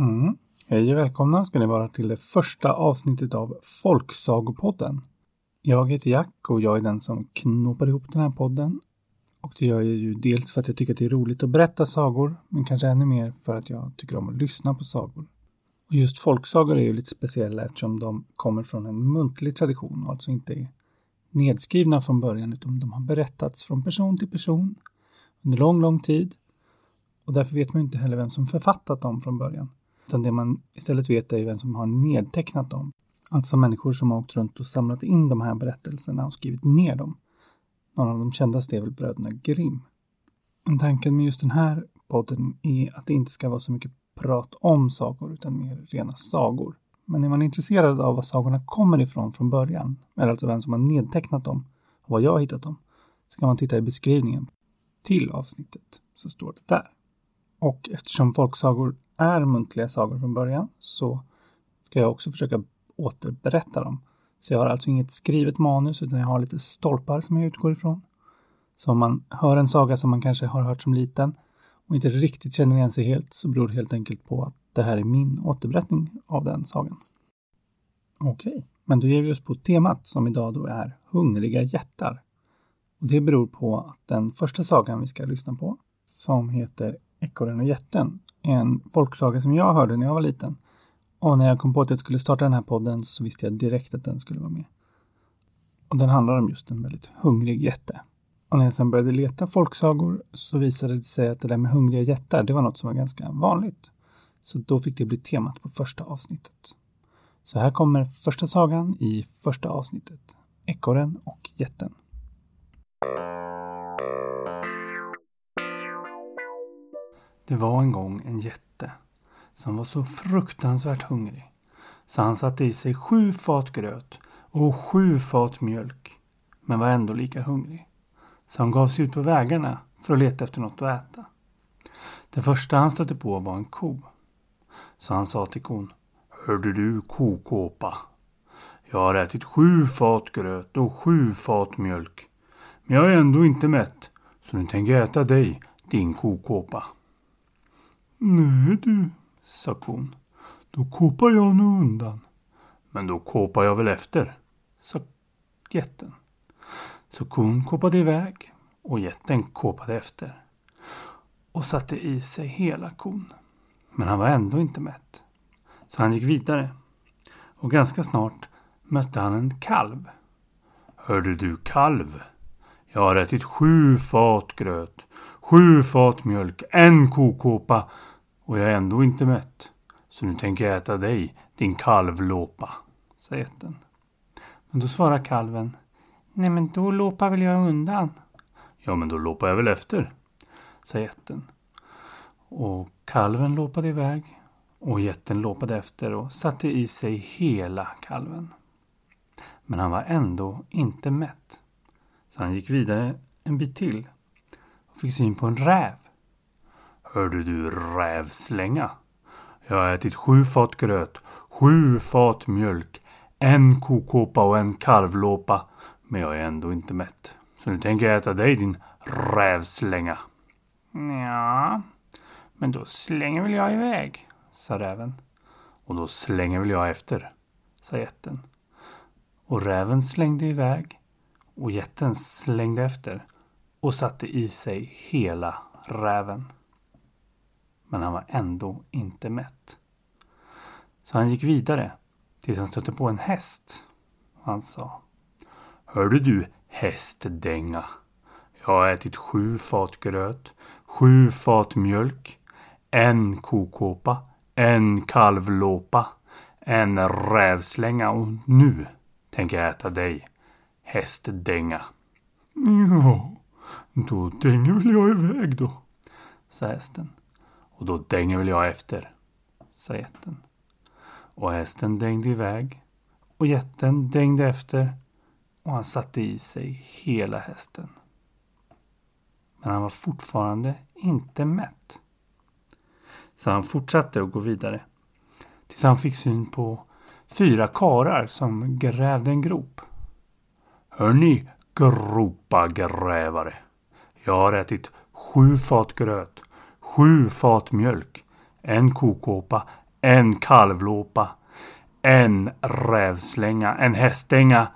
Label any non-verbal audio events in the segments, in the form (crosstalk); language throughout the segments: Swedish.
Mm. Hej och välkomna ska ni vara till det första avsnittet av Folksagopodden. Jag heter Jack och jag är den som knoppar ihop den här podden. Och det gör jag ju dels för att jag tycker att det är roligt att berätta sagor, men kanske ännu mer för att jag tycker om att lyssna på sagor. Och just folksagor är ju lite speciella eftersom de kommer från en muntlig tradition och alltså inte är nedskrivna från början utan de har berättats från person till person under lång, lång tid. Och därför vet man inte heller vem som författat dem från början. Utan det man istället vet är vem som har nedtecknat dem. Alltså människor som har åkt runt och samlat in de här berättelserna och skrivit ner dem. Några av de kändaste är väl bröderna Grimm. Men tanken med just den här podden är att det inte ska vara så mycket prat om sagor utan mer rena sagor. Men är man intresserad av var sagorna kommer ifrån från början, eller alltså vem som har nedtecknat dem och var jag har hittat dem, så kan man titta i beskrivningen till avsnittet, så står det där. Och eftersom folksagor är muntliga sagor från början så ska jag också försöka återberätta dem. Så jag har alltså inget skrivet manus utan jag har lite stolpar som jag utgår ifrån. Så om man hör en saga som man kanske har hört som liten och inte riktigt känner igen sig helt så beror det helt enkelt på att det här är min återberättning av den sagan. Okej, men då ger vi oss på temat som idag då är Hungriga jättar. Och det beror på att den första sagan vi ska lyssna på, som heter Ekorren och jätten, en folksaga som jag hörde när jag var liten. Och när jag kom på att jag skulle starta den här podden så visste jag direkt att den skulle vara med. Och den handlar om just en väldigt hungrig jätte. Och när jag sedan började leta folksagor så visade det sig att det där med hungriga jättar, det var något som var ganska vanligt. Så då fick det bli temat på första avsnittet. Så här kommer första sagan i första avsnittet. Ekorren och jätten. Det var en gång en jätte som var så fruktansvärt hungrig så han satte i sig sju fat gröt och sju fat mjölk men var ändå lika hungrig. Så han gav sig ut på vägarna för att leta efter något att äta. Det första han stötte på var en ko. Så han sa till kon. Hörde du kokåpa? Jag har ätit sju fat gröt och sju fat mjölk. Men jag är ändå inte mätt. Så nu tänker jag äta dig, din kokåpa. Nej du, sa kon. Då kåpar jag nog undan. Men då kåpar jag väl efter, sa jätten. Så kon kåpade iväg och jätten kåpade efter och satte i sig hela kon. Men han var ändå inte mätt. Så han gick vidare. Och ganska snart mötte han en kalv. Hörde du kalv? Jag har ätit sju fat gröt, sju fat mjölk, en kokåpa och jag är ändå inte mätt. Så nu tänker jag äta dig, din kalvlåpa, sa jätten. Men då svarar kalven. Nej men då låpar väl jag undan. Ja men då låpar jag väl efter, sa jätten. Och kalven låpade iväg och jätten låpade efter och satte i sig hela kalven. Men han var ändå inte mätt. Så han gick vidare en bit till och fick syn på en räv. Hörde du rävslänga? Jag har ätit sju fat gröt, sju fat mjölk, en kokåpa och en kalvlåpa. Men jag är ändå inte mätt. Så nu tänker jag äta dig din rävslänga. Ja, men då slänger väl jag iväg, sa räven. Och då slänger väl jag efter, sa jätten. Och räven slängde iväg och jätten slängde efter och satte i sig hela räven. Men han var ändå inte mätt. Så han gick vidare tills han stötte på en häst. Han sa. Hörde du hästdänga? Jag har ätit sju fat gröt, sju fat mjölk, en kokåpa, en kalvlåpa, en rävslänga och nu tänker jag äta dig, hästdänga. Ja, då dänger väl jag iväg då, sa hästen. Och då dänger väl jag efter, sa jätten. Och hästen dängde iväg och jätten dängde efter och han satte i sig hela hästen. Men han var fortfarande inte mätt. Så han fortsatte att gå vidare. Tills han fick syn på fyra karar som grävde en grop. Hörni, gropagrävare. Jag har ätit sju fat gröt, sju fat mjölk, en kokåpa, en kalvlåpa, en rävslänga, en hästdänga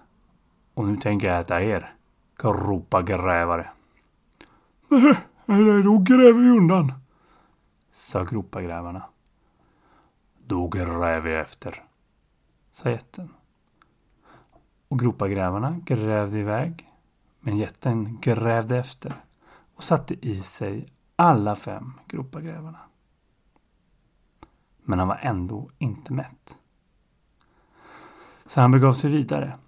och nu tänker jag äta er, gropagrävare. (laughs) Nej, då gräver vi undan, sa gropagrävarna. Då gräver vi efter, sa jätten. Och gropagrävarna grävde iväg, men jätten grävde efter och satte i sig alla fem gropagrävarna. Men han var ändå inte mätt. Så han begav sig vidare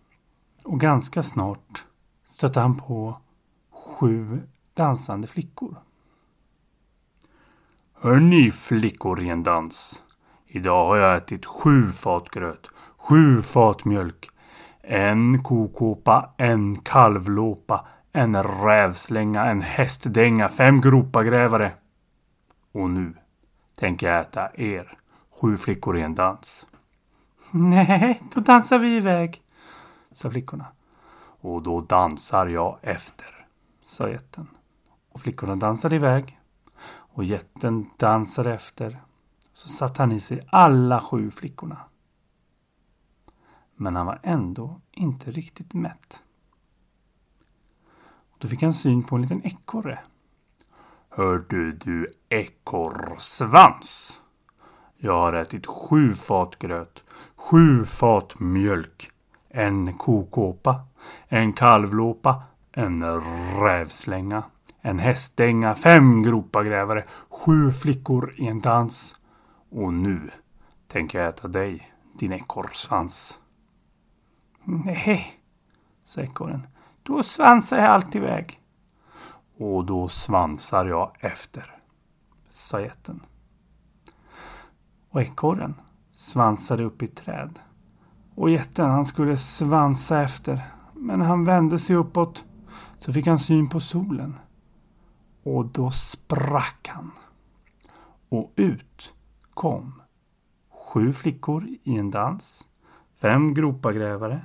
och ganska snart stötte han på sju dansande flickor. Hör ni flickor i en dans? Idag har jag ätit sju fat gröt, sju fat mjölk, en kokåpa, en kalvlåpa, en rävslänga, en hästdänga, fem gropagrävare. Och nu tänker jag äta er, sju flickor i en dans. Nej, då dansar vi iväg, sa flickorna. Och då dansar jag efter, sa jätten. Och flickorna dansade iväg. Och jätten dansade efter. Så satte han i sig alla sju flickorna. Men han var ändå inte riktigt mätt. Då fick han syn på en liten ekorre. Hördu du ekorrsvans! Jag har ätit sju fat gröt, sju fat mjölk, en kokåpa, en kalvlåpa, en rävslänga, en hästdänga, fem gropagrävare, sju flickor i en dans. Och nu tänker jag äta dig, din ekorrsvans. Nej, sa ekorren. Då svansar jag allt iväg. Och då svansar jag efter, sa jätten. Och ekorren svansade upp i ett träd. Och jätten han skulle svansa efter. Men han vände sig uppåt så fick han syn på solen. Och då sprack han. Och ut kom sju flickor i en dans. Fem gropagrävare.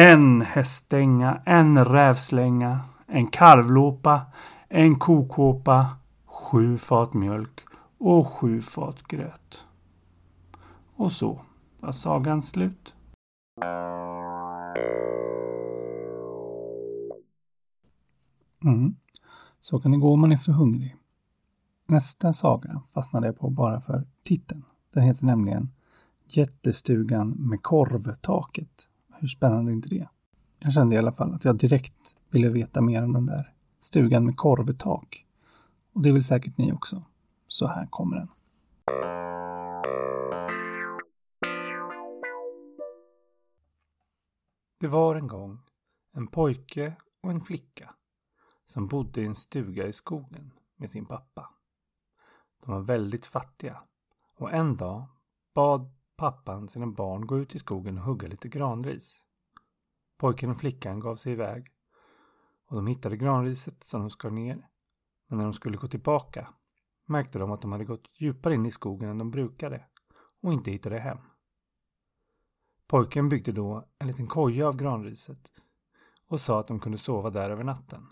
En hästdänga, en rävslänga, en kalvlåpa, en kokåpa, sju fat mjölk och sju fat gröt. Och så var sagan slut. Mm. Så kan det gå om man är för hungrig. Nästa saga fastnade jag på bara för titeln. Den heter nämligen Jättestugan med korvtaket. Hur spännande är inte det? Jag kände i alla fall att jag direkt ville veta mer om den där stugan med korvtak. Och det vill säkert ni också. Så här kommer den. Det var en gång en pojke och en flicka som bodde i en stuga i skogen med sin pappa. De var väldigt fattiga och en dag bad pappan sina barn gå ut i skogen och hugga lite granris. Pojken och flickan gav sig iväg och de hittade granriset som de skar ner. Men när de skulle gå tillbaka märkte de att de hade gått djupare in i skogen än de brukade och inte hittade hem. Pojken byggde då en liten koja av granriset och sa att de kunde sova där över natten.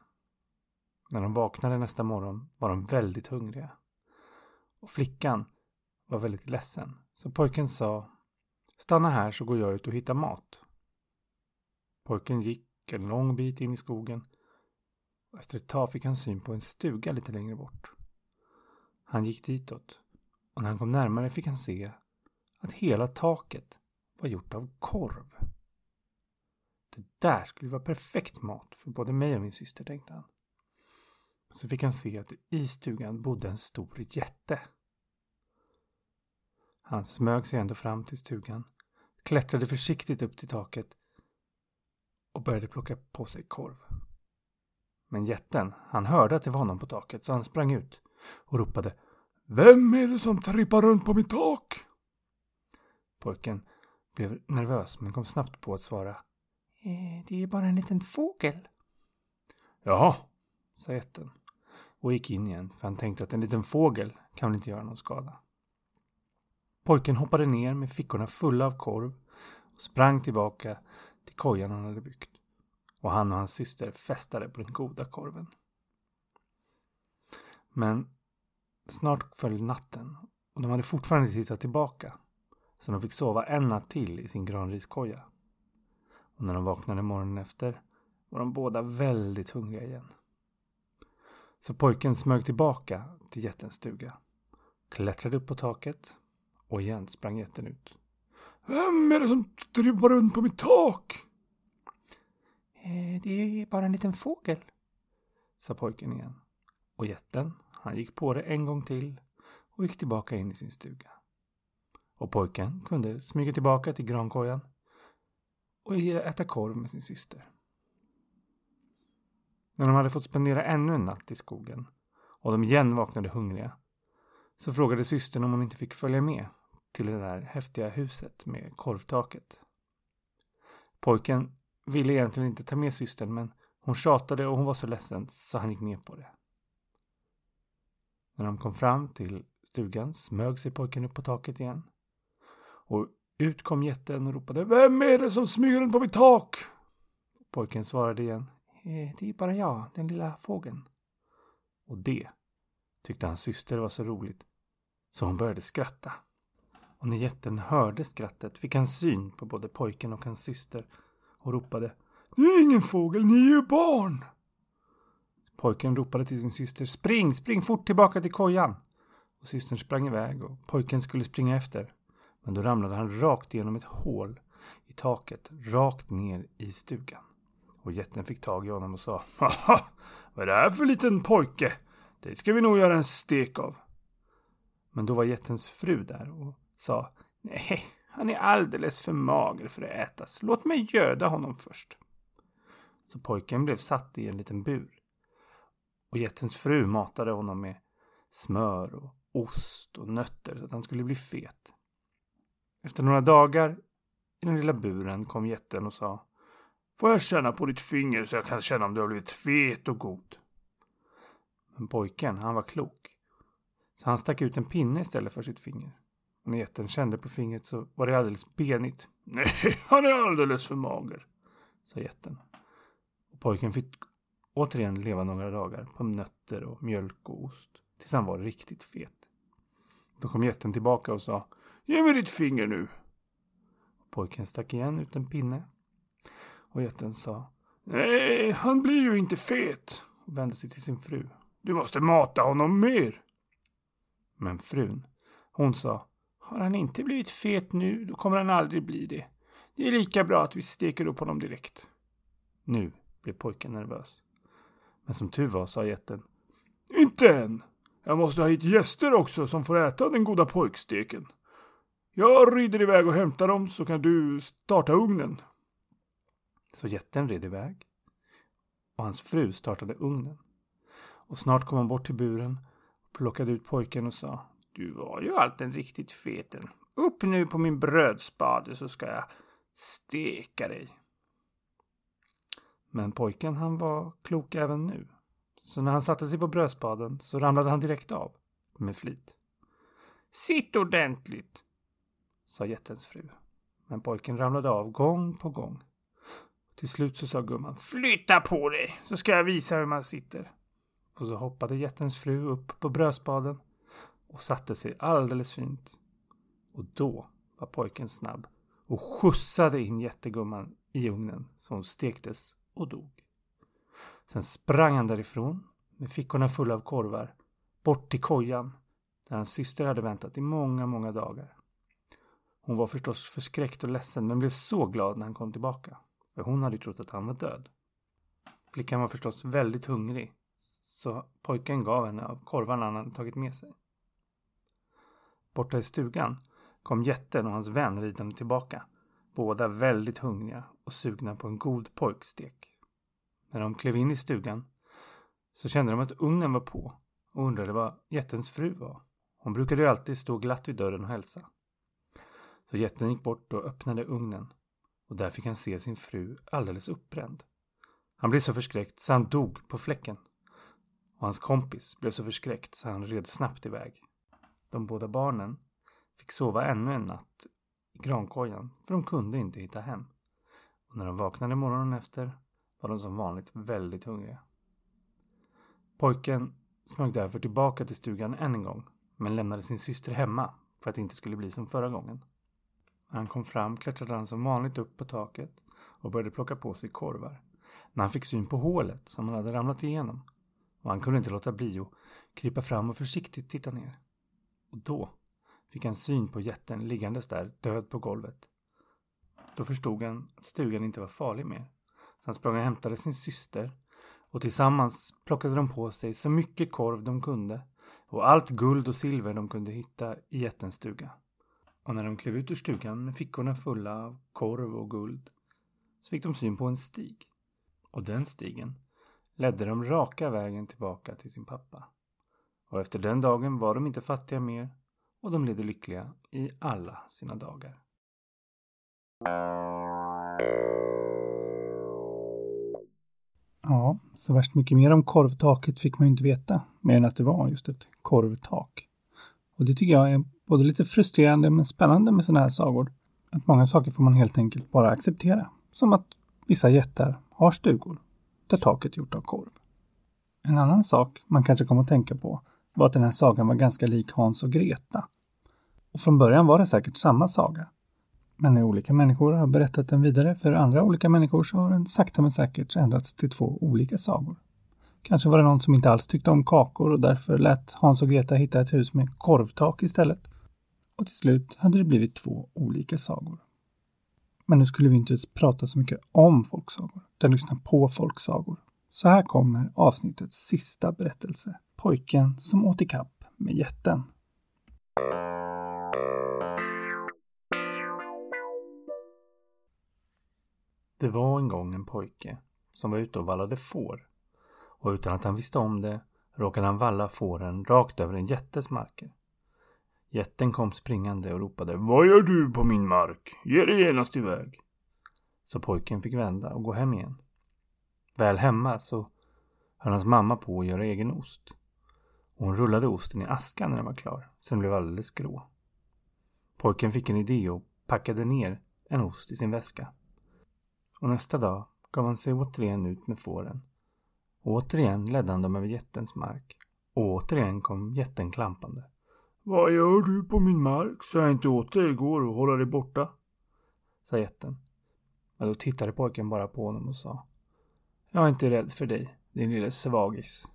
När de vaknade nästa morgon var de väldigt hungriga. Och flickan var väldigt ledsen. Så pojken sa Stanna här så går jag ut och hittar mat. Pojken gick en lång bit in i skogen och efter ett tag fick han syn på en stuga lite längre bort. Han gick ditåt och när han kom närmare fick han se att hela taket var gjort av korv. Det där skulle vara perfekt mat för både mig och min syster, tänkte han. Så fick han se att i stugan bodde en stor jätte. Han smög sig ändå fram till stugan, klättrade försiktigt upp till taket och började plocka på sig korv. Men jätten, han hörde att det var någon på taket så han sprang ut och ropade Vem är det som trippar runt på mitt tak? Pojken blev nervös men kom snabbt på att svara eh, Det är bara en liten fågel. Jaha, sa jätten och gick in igen för han tänkte att en liten fågel kan väl inte göra någon skada. Pojken hoppade ner med fickorna fulla av korv och sprang tillbaka till kojan han hade byggt. Och han och hans syster festade på den goda korven. Men snart föll natten Och de hade fortfarande tittat tillbaka. Så de fick sova en natt till i sin granriskoja. Och när de vaknade morgonen efter var de båda väldigt hungriga igen. Så pojken smög tillbaka till jättens stuga. Klättrade upp på taket och igen sprang jätten ut. Vem är det som strubbar runt på mitt tak? Eh, det är bara en liten fågel, sa pojken igen. Och jätten, han gick på det en gång till och gick tillbaka in i sin stuga. Och pojken kunde smyga tillbaka till grankojan och äta korv med sin syster. När de hade fått spendera ännu en natt i skogen och de igen vaknade hungriga så frågade systern om hon inte fick följa med till det där häftiga huset med korvtaket. Pojken ville egentligen inte ta med systern men hon tjatade och hon var så ledsen så han gick med på det. När de kom fram till stugan smög sig pojken upp på taket igen. Och ut kom jätten och ropade Vem är det som smyger runt på mitt tak? Pojken svarade igen eh, Det är bara jag, den lilla fågeln. Och det tyckte hans syster var så roligt så hon började skratta. Och när jätten hörde skrattet fick han syn på både pojken och hans syster och ropade Ni är ingen fågel, ni är ju barn! Pojken ropade till sin syster Spring, spring fort tillbaka till kojan! Och systern sprang iväg och pojken skulle springa efter. Men då ramlade han rakt igenom ett hål i taket, rakt ner i stugan. Och jätten fick tag i honom och sa Haha, vad är det här för liten pojke? Det ska vi nog göra en stek av. Men då var jättens fru där och sa Nej, han är alldeles för mager för att ätas. Låt mig göda honom först. Så pojken blev satt i en liten bur. Och jättens fru matade honom med smör och ost och nötter så att han skulle bli fet. Efter några dagar i den lilla buren kom jätten och sa Får jag känna på ditt finger så jag kan känna om du har blivit fet och god? Men pojken, han var klok. Så han stack ut en pinne istället för sitt finger. Och när jätten kände på fingret så var det alldeles benigt. (laughs) Nej, han är alldeles för mager, sa jätten. Och pojken fick återigen leva några dagar på nötter och mjölk och ost. Tills han var riktigt fet. Då kom jätten tillbaka och sa Ge mig ditt finger nu. Pojken stack igen ut en pinne. Och jätten sa Nej, han blir ju inte fet. Och vände sig till sin fru. Du måste mata honom mer. Men frun, hon sa har han inte blivit fet nu, då kommer han aldrig bli det. Det är lika bra att vi steker upp honom direkt. Nu blev pojken nervös. Men som tur var sa jätten Inte än. Jag måste ha hit gäster också som får äta den goda pojksteken. Jag rider iväg och hämtar dem så kan du starta ugnen. Så jätten red iväg och hans fru startade ugnen. Och snart kom han bort till buren och plockade ut pojken och sa du var ju alltid riktigt feten. Upp nu på min brödspade så ska jag steka dig. Men pojken han var klok även nu. Så när han satte sig på brödspaden så ramlade han direkt av. Med flit. Sitt ordentligt, sa jättens fru. Men pojken ramlade av gång på gång. Till slut så sa gumman Flytta på dig så ska jag visa hur man sitter. Och så hoppade jättens fru upp på brödspaden och satte sig alldeles fint. Och då var pojken snabb och skjutsade in jättegumman i ugnen så hon stektes och dog. Sen sprang han därifrån med fickorna fulla av korvar bort till kojan där hans syster hade väntat i många, många dagar. Hon var förstås förskräckt och ledsen men blev så glad när han kom tillbaka. För hon hade trott att han var död. Flickan var förstås väldigt hungrig så pojken gav henne av korvarna han hade tagit med sig. Borta i stugan kom jätten och hans vän ridande tillbaka. Båda väldigt hungriga och sugna på en god pojkstek. När de klev in i stugan så kände de att ugnen var på och undrade vad jättens fru var. Hon brukade ju alltid stå glatt vid dörren och hälsa. Så jätten gick bort och öppnade ugnen och där fick han se sin fru alldeles uppbränd. Han blev så förskräckt så han dog på fläcken. Och hans kompis blev så förskräckt så han red snabbt iväg. De båda barnen fick sova ännu en natt i grankojan för de kunde inte hitta hem. Och när de vaknade morgonen efter var de som vanligt väldigt hungriga. Pojken smög därför tillbaka till stugan än en gång men lämnade sin syster hemma för att det inte skulle bli som förra gången. När han kom fram klättrade han som vanligt upp på taket och började plocka på sig korvar. När han fick syn på hålet som han hade ramlat igenom och han kunde inte låta bli att krypa fram och försiktigt titta ner. Och då fick han syn på jätten liggandes där död på golvet. Då förstod han att stugan inte var farlig mer. Så han sprang och hämtade sin syster och tillsammans plockade de på sig så mycket korv de kunde och allt guld och silver de kunde hitta i jättens stuga. Och när de klev ut ur stugan med fickorna fulla av korv och guld så fick de syn på en stig. Och den stigen ledde dem raka vägen tillbaka till sin pappa. Och efter den dagen var de inte fattiga mer och de levde lyckliga i alla sina dagar. Ja, så värst mycket mer om korvtaket fick man ju inte veta, mer än att det var just ett korvtak. Och det tycker jag är både lite frustrerande men spännande med sådana här sagor. Att många saker får man helt enkelt bara acceptera. Som att vissa jättar har stugor där taket är gjort av korv. En annan sak man kanske kommer att tänka på var att den här sagan var ganska lik Hans och Greta. Och från början var det säkert samma saga. Men när olika människor har berättat den vidare för andra olika människor så har den sakta men säkert ändrats till två olika sagor. Kanske var det någon som inte alls tyckte om kakor och därför lät Hans och Greta hitta ett hus med korvtak istället. Och till slut hade det blivit två olika sagor. Men nu skulle vi inte prata så mycket om folksagor, utan lyssna på folksagor. Så här kommer avsnittets sista berättelse. Pojken som åt ikapp med jätten. Det var en gång en pojke som var ute och vallade får. Och utan att han visste om det råkade han valla fåren rakt över en jättes marker. Jätten kom springande och ropade Vad gör du på min mark? Ge dig genast iväg. Så pojken fick vända och gå hem igen. Väl hemma så höll hans mamma på att göra egen ost. Och hon rullade osten i askan när den var klar, så den blev alldeles grå. Pojken fick en idé och packade ner en ost i sin väska. Och nästa dag gav han sig återigen ut med fåren. Och återigen ledde han dem över jättens mark. Och återigen kom jätten klampande. Vad gör du på min mark? Sa jag inte åt dig igår att hålla dig borta? Sa jätten. Men då tittade pojken bara på honom och sa. Jag är inte rädd för dig, din lille svagis.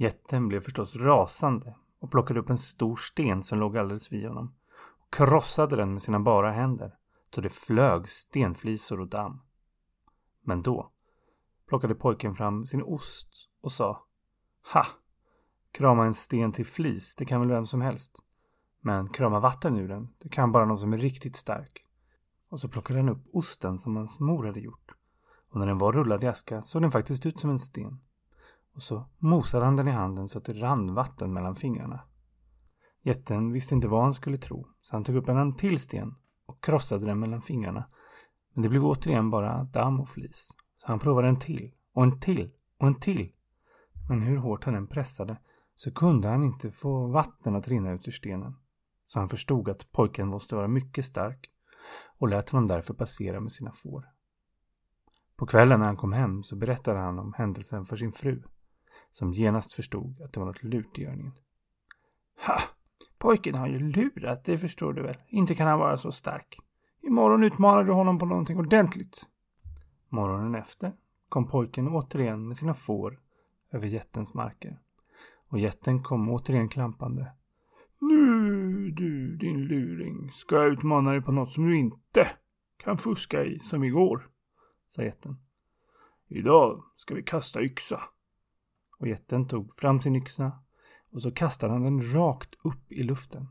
Jätten blev förstås rasande och plockade upp en stor sten som låg alldeles vid honom och krossade den med sina bara händer så det flög stenflisor och damm. Men då plockade pojken fram sin ost och sa Ha! Krama en sten till flis, det kan väl vem som helst. Men krama vatten ur den, det kan bara någon som är riktigt stark. Och så plockade han upp osten som hans mor hade gjort. Och när den var rullad i aska såg den faktiskt ut som en sten. Och så mosade han den i handen så att det rann vatten mellan fingrarna. Jätten visste inte vad han skulle tro, så han tog upp en till sten och krossade den mellan fingrarna. Men det blev återigen bara damm och flis. Så han provade en till, och en till, och en till. Men hur hårt han än pressade så kunde han inte få vatten att rinna ut ur stenen. Så han förstod att pojken måste vara mycket stark och lät honom därför passera med sina får. På kvällen när han kom hem så berättade han om händelsen för sin fru, som genast förstod att det var något lurt i görningen. Ha! Pojken har ju lurat, det förstår du väl. Inte kan han vara så stark. Imorgon utmanar du honom på någonting ordentligt. Morgonen efter kom pojken återigen med sina får över jättens marker. Och jätten kom återigen klampande. Nu du, din luring, ska jag utmana dig på något som du inte kan fuska i som igår, sa jätten. Idag ska vi kasta yxa. Och jätten tog fram sin yxa och så kastade han den rakt upp i luften.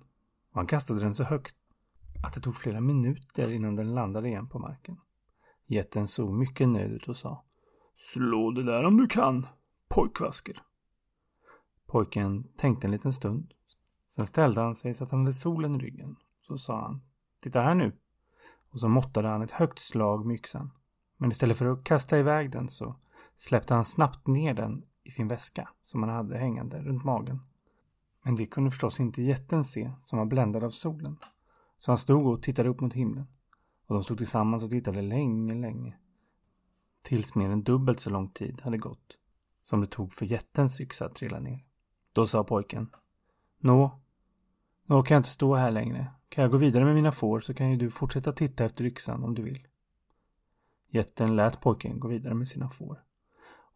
Och han kastade den så högt att det tog flera minuter innan den landade igen på marken. Jätten såg mycket nöjd ut och sa Slå det där om du kan, pojkvasker. Pojken tänkte en liten stund. Sen ställde han sig så att han hade solen i ryggen. Så sa han Titta här nu. Och så måttade han ett högt slag med yxan. Men istället för att kasta iväg den så släppte han snabbt ner den i sin väska som han hade hängande runt magen. Men det kunde förstås inte jätten se som var bländad av solen. Så han stod och tittade upp mot himlen. Och de stod tillsammans och tittade länge, länge. Tills mer än dubbelt så lång tid hade gått som det tog för jättens yxa att trilla ner. Då sa pojken Nå? Nå kan jag inte stå här längre. Kan jag gå vidare med mina får så kan ju du fortsätta titta efter yxan om du vill. Jätten lät pojken gå vidare med sina får.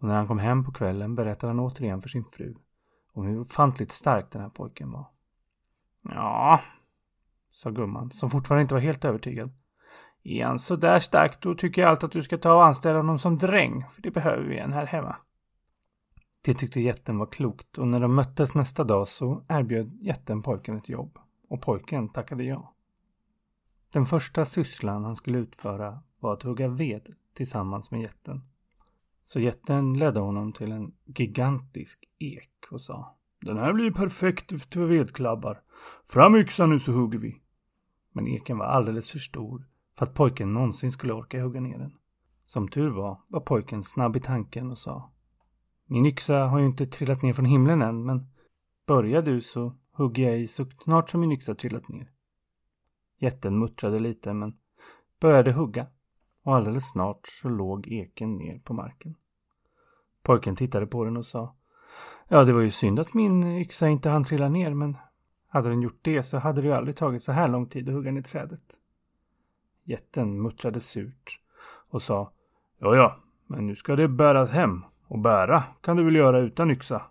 Och när han kom hem på kvällen berättade han återigen för sin fru om hur ofantligt stark den här pojken var. Ja, sa gumman, som fortfarande inte var helt övertygad. Är han så där stark då tycker jag allt att du ska ta och anställa honom som dräng, för det behöver vi en här hemma. Det tyckte jätten var klokt och när de möttes nästa dag så erbjöd jätten pojken ett jobb och pojken tackade ja. Den första sysslan han skulle utföra var att hugga ved tillsammans med jätten. Så jätten ledde honom till en gigantisk ek och sa Den här blir perfekt för vedklabbar. Fram yxan nu så hugger vi. Men eken var alldeles för stor för att pojken någonsin skulle orka hugga ner den. Som tur var var pojken snabb i tanken och sa Min yxa har ju inte trillat ner från himlen än men börjar du så hugger jag i så snart som min yxa trillat ner. Jätten muttrade lite men började hugga och alldeles snart så låg eken ner på marken. Pojken tittade på den och sa Ja, det var ju synd att min yxa inte hann trilla ner men hade den gjort det så hade det ju aldrig tagit så här lång tid att hugga ner trädet. Jätten muttrade surt och sa Ja, ja, men nu ska det bäras hem och bära kan du väl göra utan yxa.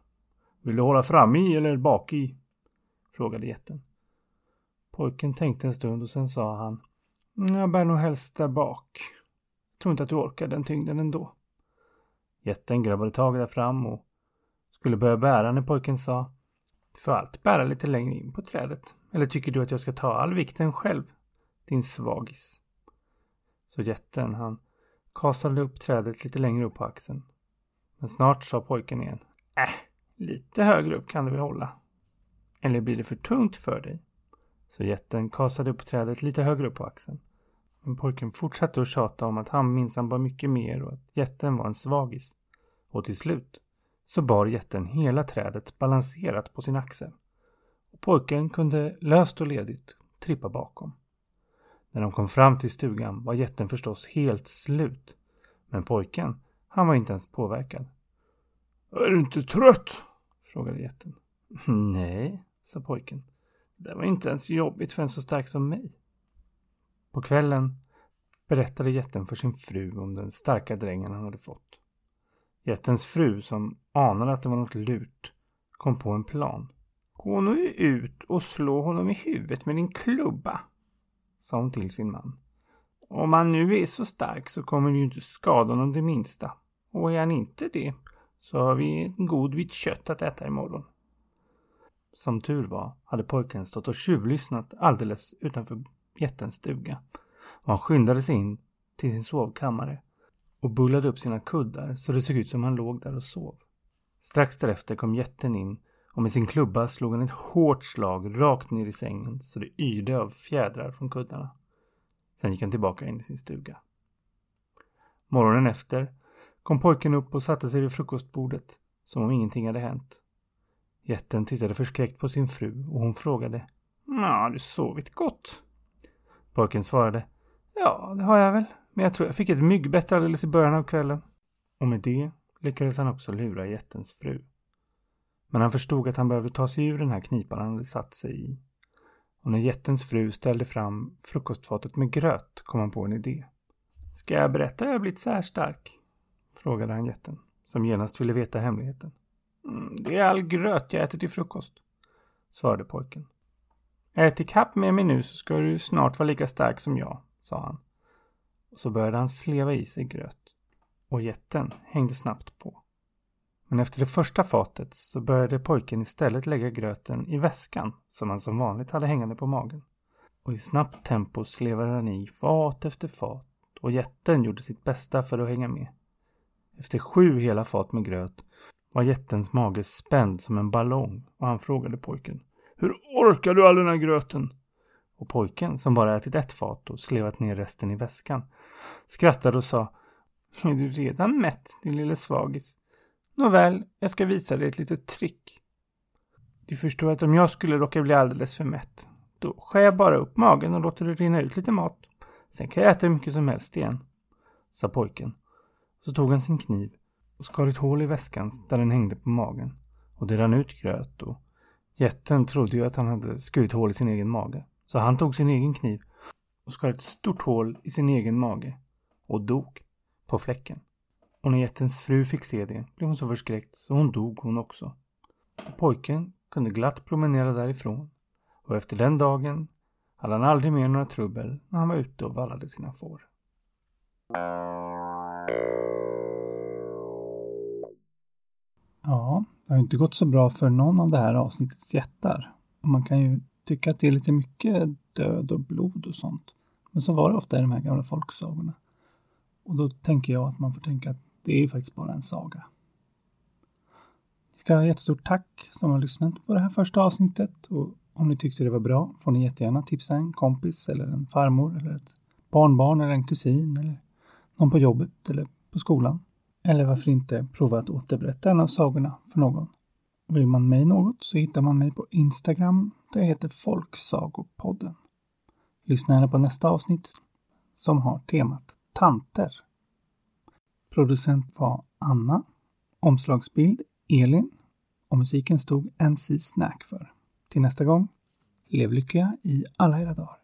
Vill du hålla fram i eller bak i? frågade jätten. Pojken tänkte en stund och sen sa han Jag bär nog helst där bak. Tror inte att du orkar den tyngden ändå. Jätten grabbade tag där fram och skulle börja bära när pojken sa Du får alltid bära lite längre in på trädet. Eller tycker du att jag ska ta all vikten själv? Din svagis. Så jätten, han kastade upp trädet lite längre upp på axeln. Men snart sa pojken igen. Äh, lite högre upp kan du väl hålla. Eller blir det för tungt för dig? Så jätten kastade upp trädet lite högre upp på axeln. Men pojken fortsatte att tjata om att han minsann var mycket mer och att jätten var en svagis. Och till slut så bar jätten hela trädet balanserat på sin axel. Och pojken kunde löst och ledigt trippa bakom. När de kom fram till stugan var jätten förstås helt slut. Men pojken, han var inte ens påverkad. Är du inte trött? frågade jätten. (laughs) Nej, sa pojken. Det var inte ens jobbigt för en så stark som mig. På kvällen berättade jätten för sin fru om den starka drängen han hade fått. Jättens fru, som anade att det var något lurt, kom på en plan. Gå nu ut och slå honom i huvudet med din klubba, sa hon till sin man. Om han nu är så stark så kommer du ju inte skada honom det minsta. Och är han inte det så har vi en god bit kött att äta imorgon. Som tur var hade pojken stått och tjuvlyssnat alldeles utanför jättens stuga och han skyndade sig in till sin sovkammare och bullade upp sina kuddar så det såg ut som han låg där och sov. Strax därefter kom jätten in och med sin klubba slog han ett hårt slag rakt ner i sängen så det yrde av fjädrar från kuddarna. Sen gick han tillbaka in i sin stuga. Morgonen efter kom pojken upp och satte sig vid frukostbordet som om ingenting hade hänt. Jätten tittade förskräckt på sin fru och hon frågade Ja, har du sovit gott? Pojken svarade Ja, det har jag väl. Men jag tror jag fick ett myggbett alldeles i början av kvällen. Och med det lyckades han också lura jättens fru. Men han förstod att han behövde ta sig ur den här knipan han hade satt sig i. Och när jättens fru ställde fram frukostfatet med gröt kom han på en idé. Ska jag berätta hur jag blivit så här stark? Frågade han jätten, som genast ville veta hemligheten. Mm, det är all gröt jag äter till frukost, svarade pojken. Ät ikapp med mig nu så ska du snart vara lika stark som jag, sa han. Och så började han sleva i sig gröt. Och jätten hängde snabbt på. Men efter det första fatet så började pojken istället lägga gröten i väskan som han som vanligt hade hängande på magen. Och i snabbt tempo slevade han i fat efter fat och jätten gjorde sitt bästa för att hänga med. Efter sju hela fat med gröt var jättens mage spänd som en ballong och han frågade pojken Hur orkar du all den här gröten? Och pojken, som bara ätit ett fat och slevat ner resten i väskan, skrattade och sa Är du redan mätt, din lille svagis? Nåväl, jag ska visa dig ett litet trick. Du förstår att om jag skulle råka bli alldeles för mätt, då skär jag bara upp magen och låter det rinna ut lite mat. Sen kan jag äta hur mycket som helst igen, sa pojken. Så tog han sin kniv och skar ett hål i väskan där den hängde på magen och det rann ut gröt och Jätten trodde ju att han hade skurit hål i sin egen mage. Så han tog sin egen kniv och skar ett stort hål i sin egen mage och dog på fläcken. Och när jättens fru fick se det blev hon så förskräckt så hon dog hon också. Och pojken kunde glatt promenera därifrån och efter den dagen hade han aldrig mer några trubbel när han var ute och vallade sina får. Ja, det har inte gått så bra för någon av det här avsnittets jättar. Och man kan ju tycka att det är lite mycket död och blod och sånt. Men så var det ofta i de här gamla folksagorna. Och då tänker jag att man får tänka att det är faktiskt bara en saga. Ni ska ha jättestort tack som har lyssnat på det här första avsnittet. Och om ni tyckte det var bra får ni jättegärna tipsa en kompis eller en farmor eller ett barnbarn eller en kusin eller någon på jobbet eller på skolan. Eller varför inte prova att återberätta en av sagorna för någon. Vill man mig något så hittar man mig på Instagram där jag heter Folksagopodden. Lyssna gärna på nästa avsnitt som har temat tanter. Producent var Anna. Omslagsbild Elin. Och musiken stod MC Snack för. Till nästa gång, lev lyckliga i alla era dagar.